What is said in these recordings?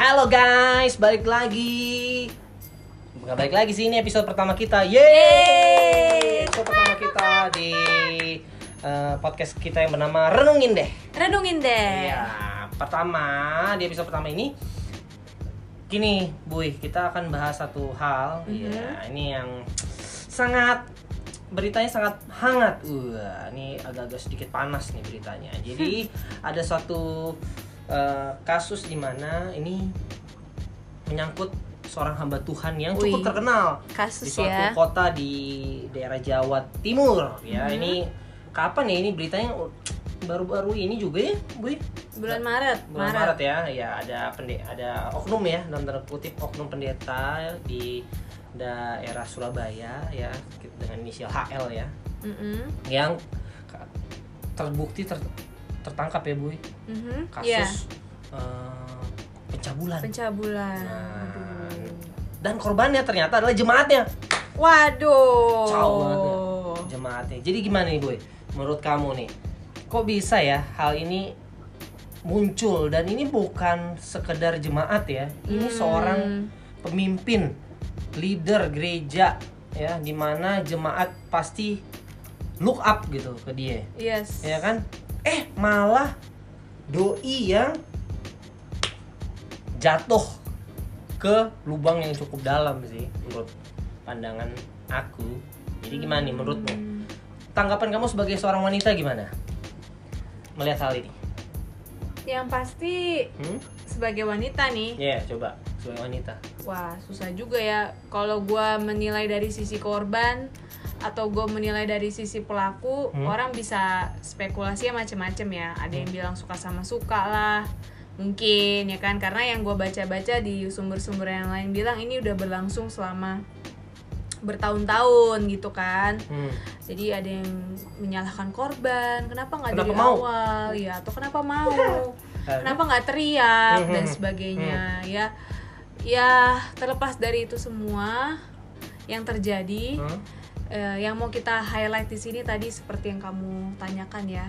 Halo guys, balik lagi. Nggak balik lagi sih ini episode pertama kita. Yeay! Episode pertama kita di eh, podcast kita yang bernama Renungin deh. Renungin deh. Iya, pertama di episode pertama ini gini, Buy, kita akan bahas satu hal. Iya, ini yang sangat beritanya sangat hangat. Wah, ini agak-agak sedikit panas nih beritanya. Jadi ada suatu eh, kasus di mana ini menyangkut seorang hamba Tuhan yang cukup Wih, terkenal kasus di suatu ya. kota di daerah Jawa Timur. Ya, Mhm. ini kapan ya ini beritanya baru-baru ini juga ya, Bu? Bulan Maret. bulan Maret, ya ya ada pende ada oknum ya dalam tanda kutip oknum pendeta di daerah Surabaya ya dengan inisial HL ya Mm-mm. yang ka- terbukti ter- tertangkap ya bu Mhm. kasus Iya, eh, pencabulan pencabulan. Nah, Aduh. dan korbannya ternyata adalah jemaatnya Waduh. Jauh banget ya, jemaatnya jadi gimana nih boy menurut kamu nih kok bisa ya hal ini muncul dan ini bukan sekedar jemaat ya ini Hmm. seorang pemimpin leader gereja ya di mana jemaat pasti look up gitu ke dia Yes. ya kan eh malah doi yang jatuh ke lubang yang cukup dalam sih menurut pandangan aku. Jadi gimana nih menurutmu? Hmm. tanggapan kamu sebagai seorang wanita gimana? Melihat hal ini? Yang pasti hmm? sebagai wanita nih, ya coba. Sebagai wanita. Wah susah juga ya. Kalau gua menilai dari sisi korban atau gue menilai dari sisi pelaku, Hmm. orang bisa spekulasi macam-macam ya. Ada yang bilang suka sama suka lah, mungkin ya kan karena yang gue baca-baca di sumber-sumber yang lain bilang ini udah berlangsung selama bertahun-tahun gitu kan hmm. jadi ada yang menyalahkan korban kenapa nggak dari mau? awal ya atau kenapa mau kenapa nggak teriak dan Hmm. sebagainya ya ya terlepas dari itu semua yang terjadi Hmm? Eh, yang mau kita highlight di sini tadi seperti yang kamu tanyakan ya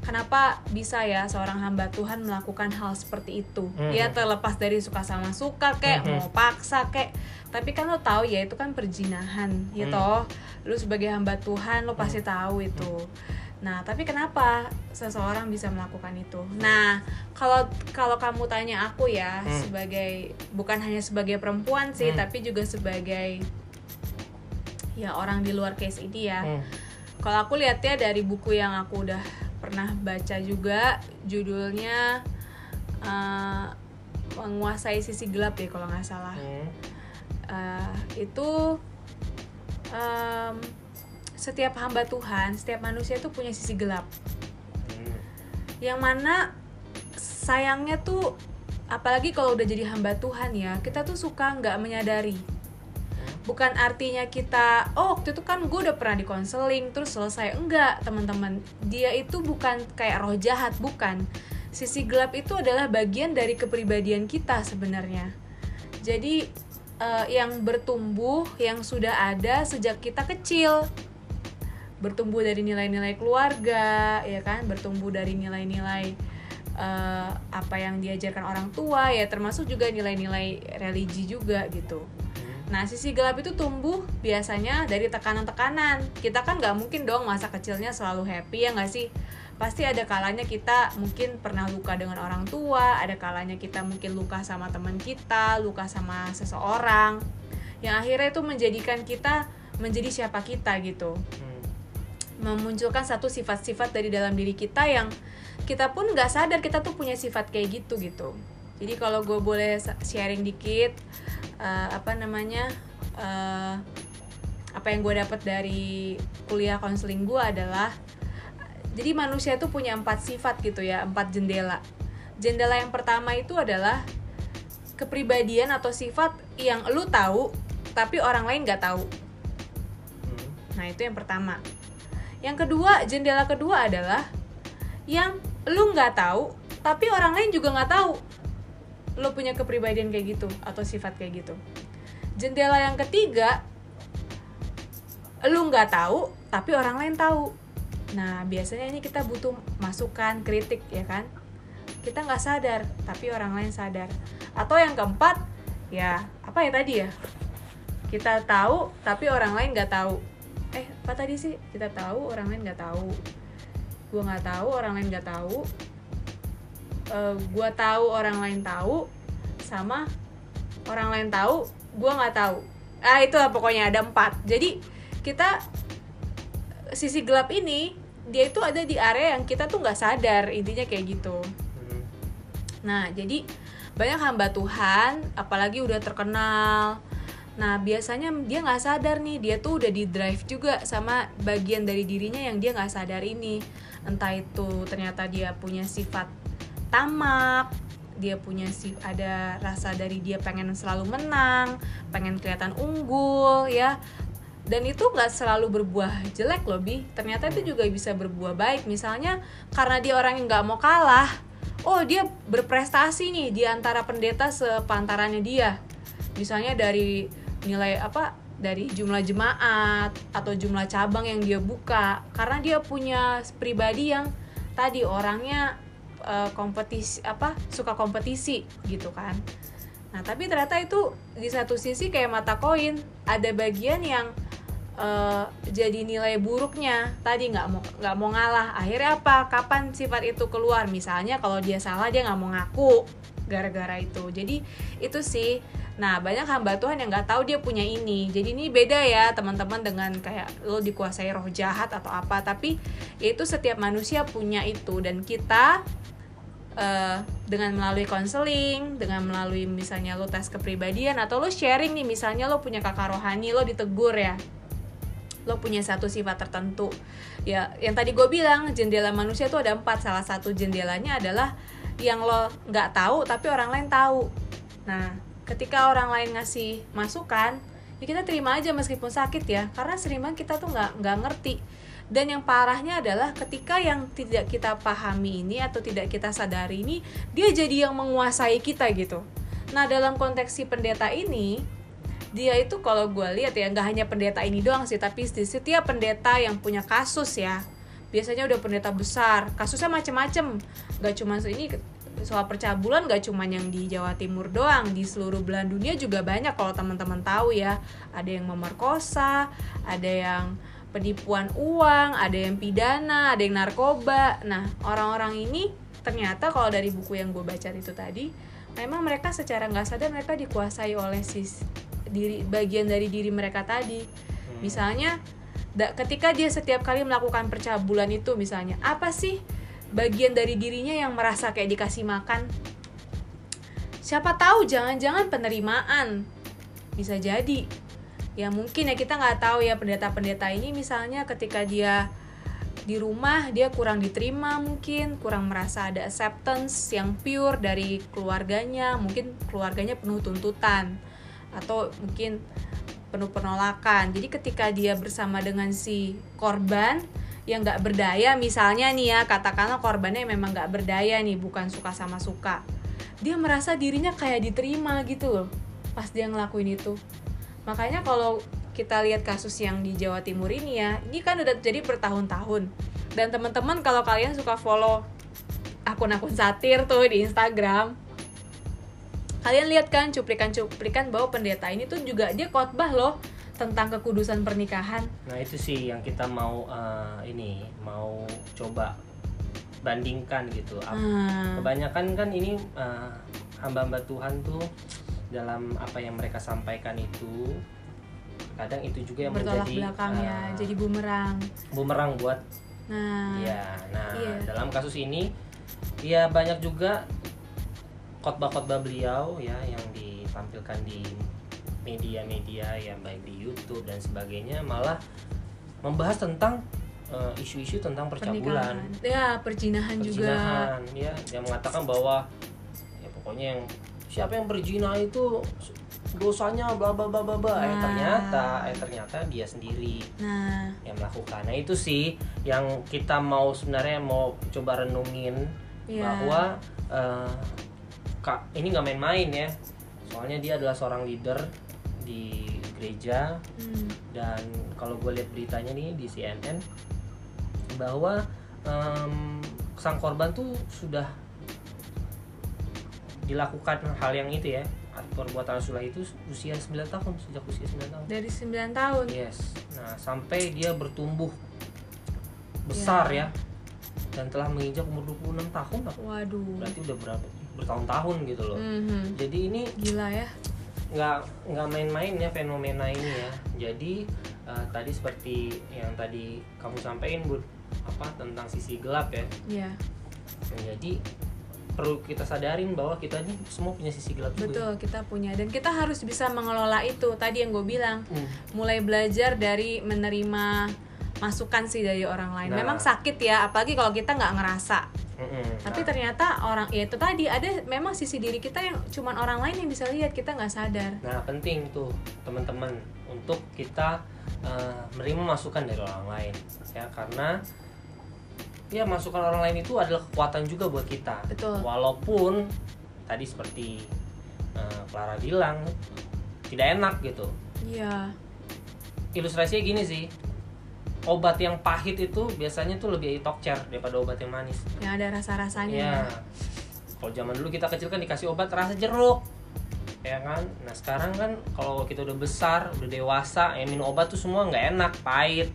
kenapa bisa ya seorang hamba Tuhan melakukan hal seperti itu Mhm. ya terlepas dari suka sama suka kayak Mhm. mau paksa kayak tapi kan lo tahu ya itu kan perjinahan ya Hmm. toh lu sebagai hamba Tuhan lo pasti tahu itu nah tapi kenapa seseorang bisa melakukan itu nah kalau kalau kamu tanya aku ya Hmm. sebagai bukan hanya sebagai perempuan sih Hmm. tapi juga sebagai ya orang di luar case ini ya Hmm. kalau aku lihatnya dari buku yang aku udah pernah baca juga judulnya eh, menguasai sisi gelap ya kalau nggak salah Hmm. Eh, itu em, setiap hamba Tuhan setiap manusia tuh punya sisi gelap Hmm. yang mana sayangnya tuh apalagi kalau udah jadi hamba Tuhan ya kita tuh suka nggak menyadari bukan artinya kita oh waktu itu kan gue udah pernah di konseling terus selesai. Enggak teman-teman. Dia itu bukan kayak roh jahat bukan. Sisi gelap itu adalah bagian dari kepribadian kita sebenarnya. Jadi eh, yang bertumbuh yang sudah ada sejak kita kecil. Bertumbuh dari nilai-nilai keluarga ya kan? Bertumbuh dari nilai-nilai eh, apa yang diajarkan orang tua ya termasuk juga nilai-nilai religi juga gitu Nah, sisi gelap itu tumbuh biasanya dari tekanan-tekanan. Kita kan nggak mungkin dong masa kecilnya selalu happy ya nggak sih? Pasti ada kalanya kita mungkin pernah luka dengan orang tua, ada kalanya kita mungkin luka sama teman kita, luka sama seseorang. Yang akhirnya itu menjadikan kita menjadi siapa kita gitu. Hmm. Memunculkan satu sifat-sifat dari dalam diri kita yang kita pun nggak sadar kita tuh punya sifat kayak gitu gitu. Jadi kalau gue boleh sharing dikit, eh, apa namanya, eh, apa yang gue dapat dari kuliah konseling gue adalah, jadi manusia tuh punya empat sifat gitu ya, empat jendela. Jendela yang pertama itu adalah kepribadian atau sifat yang lu tahu tapi orang lain nggak tahu. Hmm. Nah, itu yang pertama. Yang kedua, jendela kedua adalah yang lu nggak tahu, tapi orang lain juga nggak tahu lu punya kepribadian kayak gitu atau sifat kayak gitu. Jendela yang ketiga, lu nggak tahu, tapi orang lain tahu. Nah, biasanya ini kita butuh masukan, kritik ya kan? kita nggak sadar tapi orang lain sadar atau yang keempat ya apa ya tadi ya kita tahu tapi orang lain nggak tahu eh apa tadi sih kita tahu orang lain nggak tahu gue nggak tahu orang lain nggak tahu uh, gue tahu orang lain tahu sama orang lain tahu gue nggak tahu. Ah itu lah pokoknya ada empat. Jadi kita sisi gelap ini dia itu ada di area yang kita tuh nggak sadar intinya kayak gitu. Hmm. nah jadi banyak hamba Tuhan apalagi udah terkenal. Nah biasanya dia nggak sadar nih dia tuh udah di drive juga sama bagian dari dirinya yang dia nggak sadar ini. Entah itu ternyata dia punya sifat tamak dia punya si ada rasa dari dia pengen selalu menang pengen kelihatan unggul ya. Dan itu nggak selalu berbuah jelek loh bi. Ternyata itu juga bisa berbuah baik. Misalnya karena dia orang yang nggak mau kalah oh dia berprestasi nih di antara pendeta sepantarannya dia. Misalnya dari nilai apa dari jumlah jemaat atau jumlah cabang yang dia buka. Karena dia punya pribadi yang tadi orangnya eh, kompetisi apa suka kompetisi gitu kan. Nah tapi ternyata itu di satu sisi kayak mata koin ada bagian yang eh, jadi nilai buruknya. Tadi nggak mau nggak mau ngalah. Akhirnya apa? Kapan sifat itu keluar? Misalnya kalau dia salah dia nggak mau ngaku. Gara-gara itu. Jadi itu sih nah banyak hamba Tuhan yang nggak tahu dia punya ini. Jadi ini beda ya teman-teman dengan kayak lo dikuasai roh jahat atau apa. Tapi itu setiap manusia punya itu. Dan kita eh, dengan melalui konseling, dengan melalui misalnya lo tes kepribadian atau lo sharing nih misalnya lo punya kakak rohani lo ditegur ya. Lo punya satu sifat tertentu. Ya yang tadi gue bilang jendela manusia tuh ada empat. Salah satu jendelanya adalah yang lo nggak tahu tapi orang lain tahu. Nah ketika orang lain ngasih masukan ya kita terima aja meskipun sakit ya. Karena sering banget kita tuh nggak nggak ngerti. Dan yang parahnya adalah ketika yang tidak kita pahami ini atau tidak kita sadari ini dia jadi yang menguasai kita gitu. Nah dalam konteks si pendeta ini dia itu kalau gue lihat ya nggak hanya pendeta ini doang sih tapi di setiap pendeta yang punya kasus ya biasanya udah pendeta besar. Kasusnya macem-macem. Nggak cuma ini soal percabulan gak cuma yang di Jawa Timur doang di seluruh belahan dunia juga banyak kalau teman-teman tahu ya. Ada yang memerkosa ada yang penipuan uang ada yang pidana ada yang narkoba. Nah orang-orang ini ternyata kalau dari buku yang gue baca itu tadi memang mereka secara nggak sadar mereka dikuasai oleh sis diri bagian dari diri mereka tadi. Misalnya da- ketika dia setiap kali melakukan percabulan itu misalnya apa sih bagian dari dirinya yang merasa kayak dikasih makan. Siapa tahu jangan-jangan penerimaan. Bisa jadi. Ya mungkin ya kita nggak tahu ya pendeta-pendeta ini. Misalnya ketika dia di rumah dia kurang diterima mungkin kurang merasa ada acceptance yang pure dari keluarganya. Mungkin keluarganya penuh tuntutan atau mungkin penuh penolakan. Jadi ketika dia bersama dengan si korban yang nggak berdaya misalnya nih ya katakanlah korbannya memang nggak berdaya nih bukan suka sama suka. Dia merasa dirinya kayak diterima gitu loh pas dia ngelakuin itu. Makanya kalau kita lihat kasus yang di Jawa Timur ini ya ini kan udah terjadi bertahun-tahun. Dan teman-teman kalau kalian suka follow akun-akun satir tuh di Instagram kalian lihat kan cuplikan-cuplikan bahwa pendeta ini tuh juga dia khotbah loh tentang kekudusan pernikahan Nah itu sih yang kita mau eh, ini mau coba bandingkan gitu. Hmm. Kebanyakan kan ini eh, hamba-hamba Tuhan tuh dalam apa yang mereka sampaikan itu kadang itu juga yang bertolak menjadi belakang ya eh, jadi bumerang bumerang buat nah ya. Nah Iya. dalam kasus ini ya banyak juga khotbah-khotbah beliau ya yang ditampilkan di media-media ya baik di YouTube dan sebagainya malah membahas tentang eh, isu-isu tentang percabulan. Pernikahan. Ya perjinahan juga. Ya. Yang mengatakan bahwa ya pokoknya yang siapa yang berzina itu dosanya bla bla bla bla bla. Eh Nah. ternyata eh ternyata dia sendiri nah. yang melakukan. Nah itu sih yang kita mau sebenarnya mau coba renungin Iya. bahwa eh, kak ini nggak main-main ya. Soalnya dia adalah seorang leader di gereja. Hmm, dan kalau gue lihat beritanya nih di CNN bahwa em, sang korban tuh sudah dilakukan hal yang itu ya. Perbuatan asusila itu usia 9 tahun sejak usia 9 tahun. Dari 9 tahun? Yes. Nah sampai dia bertumbuh besar ya dan telah menginjak umur 26 tahun lah. Waduh. Berarti udah berapa bertahun-tahun gitu loh. Mhm. jadi ini gila ya nggak nggak main-main ya fenomena ini ya. Jadi eh, tadi seperti yang tadi kamu sampaikan bud apa tentang sisi gelap ya. Iya. Jadi perlu kita sadarin bahwa kita ini semua punya sisi gelap juga. Betul kita punya. Dan kita harus bisa mengelola itu. Tadi yang gue bilang Hmm. mulai belajar dari menerima masukan sih dari orang lain. Nah. memang sakit ya apalagi kalau kita nggak ngerasa Mm-mm. tapi Nah, ternyata orang ya itu tadi ada memang sisi diri kita yang cuman orang lain yang bisa lihat kita nggak sadar. Nah penting tuh teman-teman untuk kita eh, menerima masukan dari orang lain ya. Karena ya masukan orang lain itu adalah kekuatan juga buat kita. Betul. walaupun tadi seperti eh, Clara bilang tidak enak gitu. Iya. Ilustrasinya gini sih obat yang pahit itu biasanya tuh lebih tokcer daripada obat yang manis. Yang ada rasa rasanya ya kalau zaman dulu kita kecil kan dikasih obat rasa jeruk. Ya kan? Nah sekarang kan kalau kita udah besar udah dewasa ya minum obat tuh semua nggak enak pahit.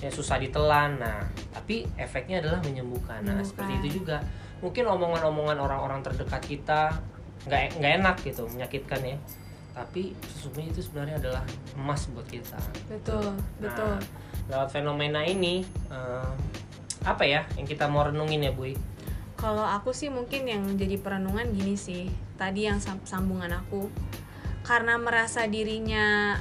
Ya susah ditelan. Nah tapi efeknya adalah menyembuhkan. Nah Menyembuhkan. seperti itu juga. Mungkin omongan-omongan orang-orang terdekat kita nggak nggak enak gitu menyakitkan ya. Tapi sesungguhnya itu sebenarnya adalah emas buat kita. Betul betul. Nah, lewat fenomena ini eh, apa ya yang kita mau renungin ya Bui? Kalau aku sih mungkin yang jadi perenungan gini sih, tadi yang sam- sambungan aku, karena merasa dirinya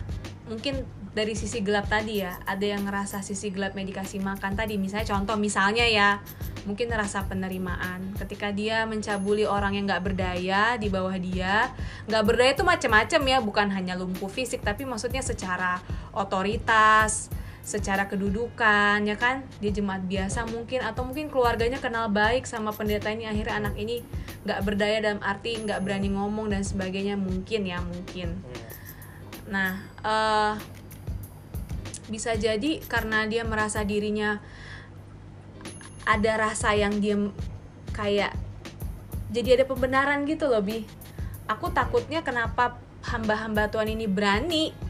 mungkin dari sisi gelap tadi ya, ada yang ngerasa sisi gelap medikasi makan tadi, misalnya contoh misalnya ya, mungkin rasa penerimaan, ketika dia mencabuli orang yang nggak berdaya di bawah dia, nggak berdaya itu macam-macam ya, bukan hanya lumpuh fisik, tapi maksudnya secara otoritas, secara kedudukan ya kan? Dia jemaat biasa mungkin atau mungkin keluarganya kenal baik sama pendeta ini akhirnya anak ini nggak berdaya dalam arti nggak berani ngomong dan sebagainya mungkin ya mungkin. Nah eh, bisa jadi karena dia merasa dirinya ada rasa yang dia kayak jadi ada pembenaran gitu loh bi. Aku takutnya kenapa hamba-hamba Tuhan ini berani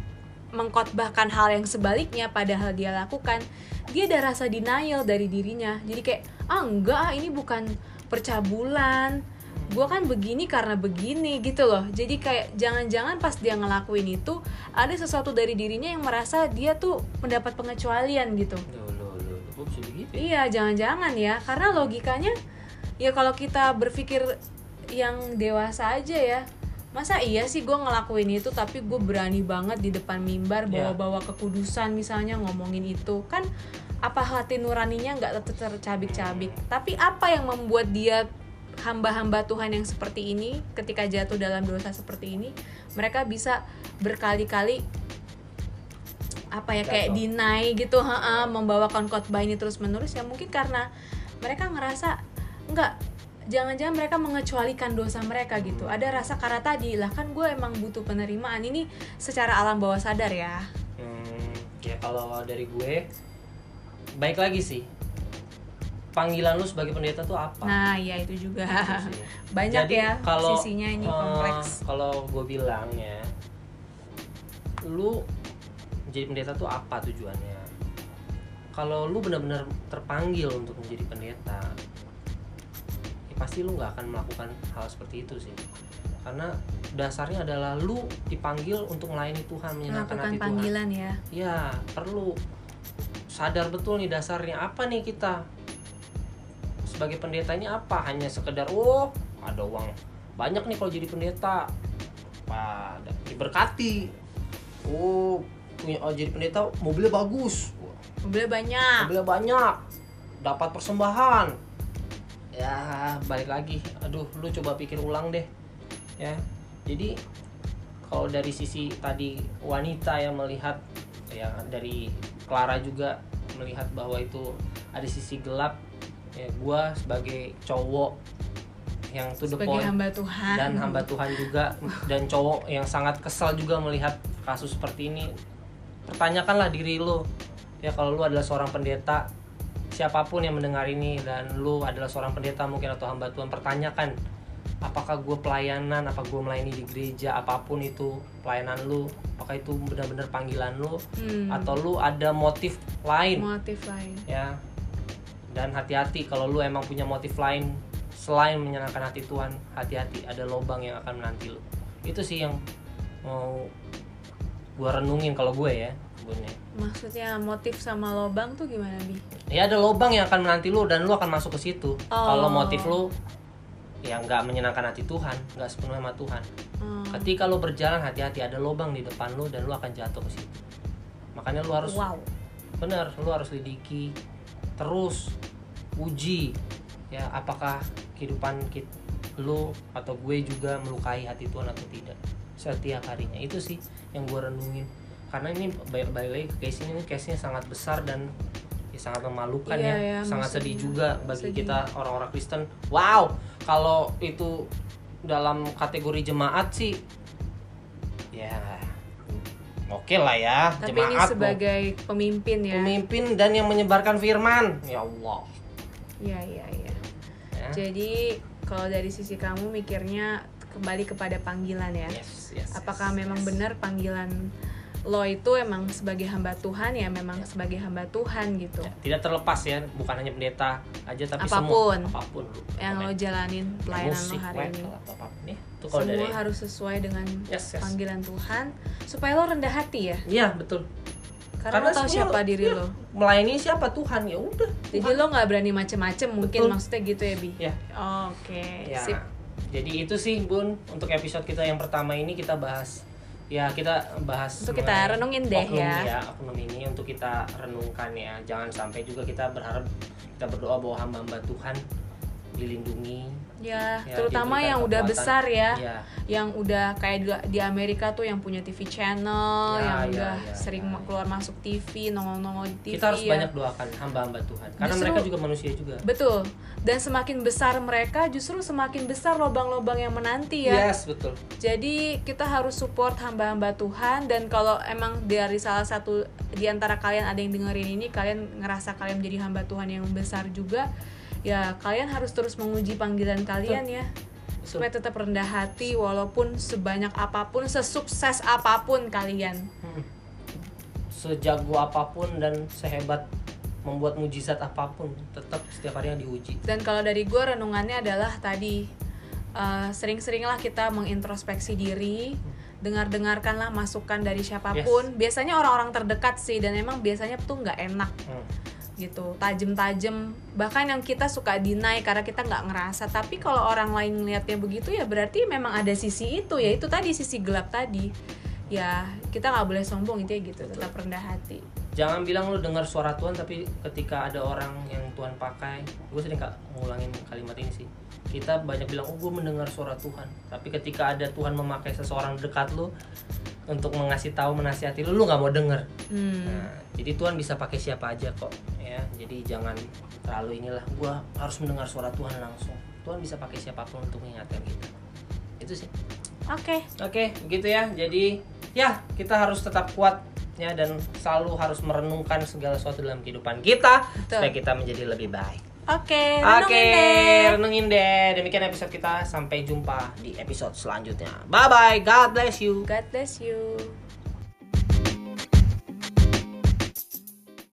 mengkotbahkan hal yang sebaliknya padahal dia lakukan. Dia ada rasa denial dari dirinya. Jadi kayak ah enggak ah, ini bukan percabulan. Gue kan begini karena begini gitu loh. Jadi kayak jangan-jangan pas dia ngelakuin itu ada sesuatu dari dirinya yang merasa dia tuh mendapat pengecualian gitu. Loh, loh, loh, ya? Iya, jangan-jangan ya, karena logikanya ya kalau kita berpikir yang dewasa aja ya, masa iya sih gue ngelakuin itu tapi gue berani banget di depan mimbar Iya. bawa-bawa kekudusan misalnya ngomongin itu kan apa hati nuraninya nggak ter- tercabik-cabik tapi apa yang membuat dia hamba-hamba Tuhan yang seperti ini ketika jatuh dalam dosa seperti ini mereka bisa berkali-kali apa ya kayak Jatuh. deny gitu ha membawakan khotbah ini terus menerus ya mungkin karena mereka ngerasa enggak jangan-jangan mereka mengecualikan dosa mereka gitu. Ada rasa karena tadi lah kan gue emang butuh penerimaan. Ini secara alam bawah sadar ya. Hmm, ya kalau dari gue baik lagi sih. Panggilan lu sebagai pendeta tuh apa? Nah ya itu juga. Itu sih. banyak Jadi, ya kalau, sisinya ini eh, kompleks. kalau gue bilang ya lu jadi pendeta tuh apa tujuannya? Kalau lu benar-benar terpanggil untuk menjadi pendeta pasti lu nggak akan melakukan hal seperti itu sih. Karena dasarnya adalah lu dipanggil untuk melayani Tuhan menyenangkan hati Tuhan. panggilan ya. Ya perlu sadar betul nih dasarnya apa nih kita? Sebagai pendeta ini apa? Hanya sekedar oh ada uang banyak nih kalau jadi pendeta. Pada diberkati. Oh punya oh, jadi pendeta mobilnya bagus. Mobilnya banyak. Mobilnya banyak. Dapat persembahan ya balik lagi. Aduh lu coba pikir ulang deh. Ya jadi kalau dari sisi tadi wanita yang melihat ya dari Clara juga melihat bahwa itu ada sisi gelap ya gua sebagai cowok yang to the sebagai point hamba Tuhan. dan hamba Tuhan juga dan cowok yang sangat kesal juga melihat kasus seperti ini. Pertanyakanlah diri lu ya kalau lu adalah seorang pendeta siapa pun yang mendengar ini dan lu adalah seorang pendeta mungkin atau hamba Tuhan pertanyakan apakah gue pelayanan apa gue melayani di gereja apa pun itu pelayanan lu apakah itu benar-benar panggilan lu Hmm. atau lu ada motif lain motif lain ya dan hati-hati kalau lu emang punya motif lain selain menyenangkan hati Tuhan hati-hati ada lobang yang akan menanti lu itu sih yang mau gua renungin kalau gue ya Bun, ya. Maksudnya motif sama lobang tuh gimana bi? Ya ada lobang yang akan menanti lu dan lu akan masuk ke situ. Oh. kalau motif lu ya nggak menyenangkan hati Tuhan nggak sepenuhnya sama Tuhan. Hmm. ketika lu berjalan hati-hati ada lobang di depan lu dan lu akan jatuh ke situ. Makanya lu harus wow. bener lu harus lidiki terus uji ya apakah kehidupan kit lu atau gue juga melukai hati Tuhan atau tidak setiap harinya. Itu sih yang gue renungin karena ini balik lagi ke case ini case nya sangat besar dan ya, sangat memalukan Iya, ya, ya, sangat sedih juga bagi Sedih. kita orang-orang Kristen. Wow kalau itu dalam kategori jemaat sih ya oke lah ya tapi jemaat ini sebagai pemimpin ya. Pemimpin dan yang menyebarkan firman. Ya Allah. Iya iya iya. Ya. jadi kalau dari sisi kamu mikirnya kembali kepada panggilan ya. Yes, yes, apakah yes, memang yes. benar panggilan lo itu emang sebagai hamba Tuhan ya memang sebagai hamba Tuhan gitu. Ya, tidak terlepas ya bukan hanya pendeta aja tapi Apa pun. semua apa pun yang lo jalanin pelayanan musik lo hari web, ini. atau apa pun ya itu kalau semua dari harus sesuai dengan Yes, yes. panggilan Tuhan supaya lo rendah hati ya. Iya betul. Karena, lo tahu siapa diri iya, lo. melayani siapa? Tuhan ya udah jadi lo nggak berani macem-macem mungkin Betul. maksudnya gitu ya bi? Ya oke ya. sip. Jadi itu sih bun untuk episode kita yang pertama ini kita bahas ya kita bahas Untuk kita renungin deh oknum ya. oknum ini untuk kita renungkan ya jangan sampai juga kita berharap kita berdoa bahwa hamba-hamba Tuhan dilindungi ya, Ya, terutama diberikan yang udah besar ya. Ya yang udah kayak di, di Amerika tuh yang punya TV channel Ya, yang ya, udah ya, sering ya, keluar masuk TV nongol-nongol di TV kita harus ya. banyak doakan hamba-hamba Tuhan. Karena Justru- mereka juga manusia juga. Betul. Dan semakin besar mereka justru semakin besar lobang-lobang yang menanti ya. Yes betul. Jadi kita harus support hamba-hamba Tuhan. Dan kalau emang dari salah satu di antara kalian ada yang dengerin ini kalian ngerasa kalian menjadi hamba Tuhan yang besar juga ya kalian harus terus menguji panggilan kalian ya. Supaya tetap rendah hati walaupun sebanyak apa pun sesukses apa pun kalian. Hmm. sejago apa pun dan sehebat membuat mujizat apa pun tetap setiap harinya diuji. Dan kalau dari gue renungannya adalah tadi eh, sering-seringlah kita mengintrospeksi diri dengar-dengarkanlah masukan dari siapa pun. Biasanya orang-orang terdekat sih dan emang biasanya tuh nggak enak. Hmm. Gitu tajem-tajem bahkan yang kita suka deny karena kita nggak ngerasa. Tapi kalau orang lain ngelihatnya begitu ya berarti memang ada sisi itu. Ya itu tadi sisi gelap tadi. Ya kita nggak boleh sombong itu ya gitu. Tetap rendah hati. Jangan bilang lu dengar suara Tuhan tapi ketika ada orang yang Tuhan pakai gue sering kak ngulangin kalimat ini sih. Kita banyak bilang oh gue mendengar suara Tuhan. Tapi ketika ada Tuhan memakai seseorang dekat lu untuk mengasih tahu menasihati lu lu nggak mau denger hmm. Nah, jadi Tuhan bisa pakai siapa aja kok ya. Jadi jangan terlalu inilah gua harus mendengar suara Tuhan langsung. Tuhan bisa pakai siapa pun untuk mengingatkan kita. Itu sih. oke Oke, begitu ya. Jadi ya kita harus tetap kuat ya dan selalu harus merenungkan segala sesuatu dalam kehidupan kita Betul. supaya kita menjadi lebih baik. Oke Oke, renungin deh. renungin deh. Demikian episode kita. Sampai jumpa di episode selanjutnya. Bye bye. God bless you. God bless you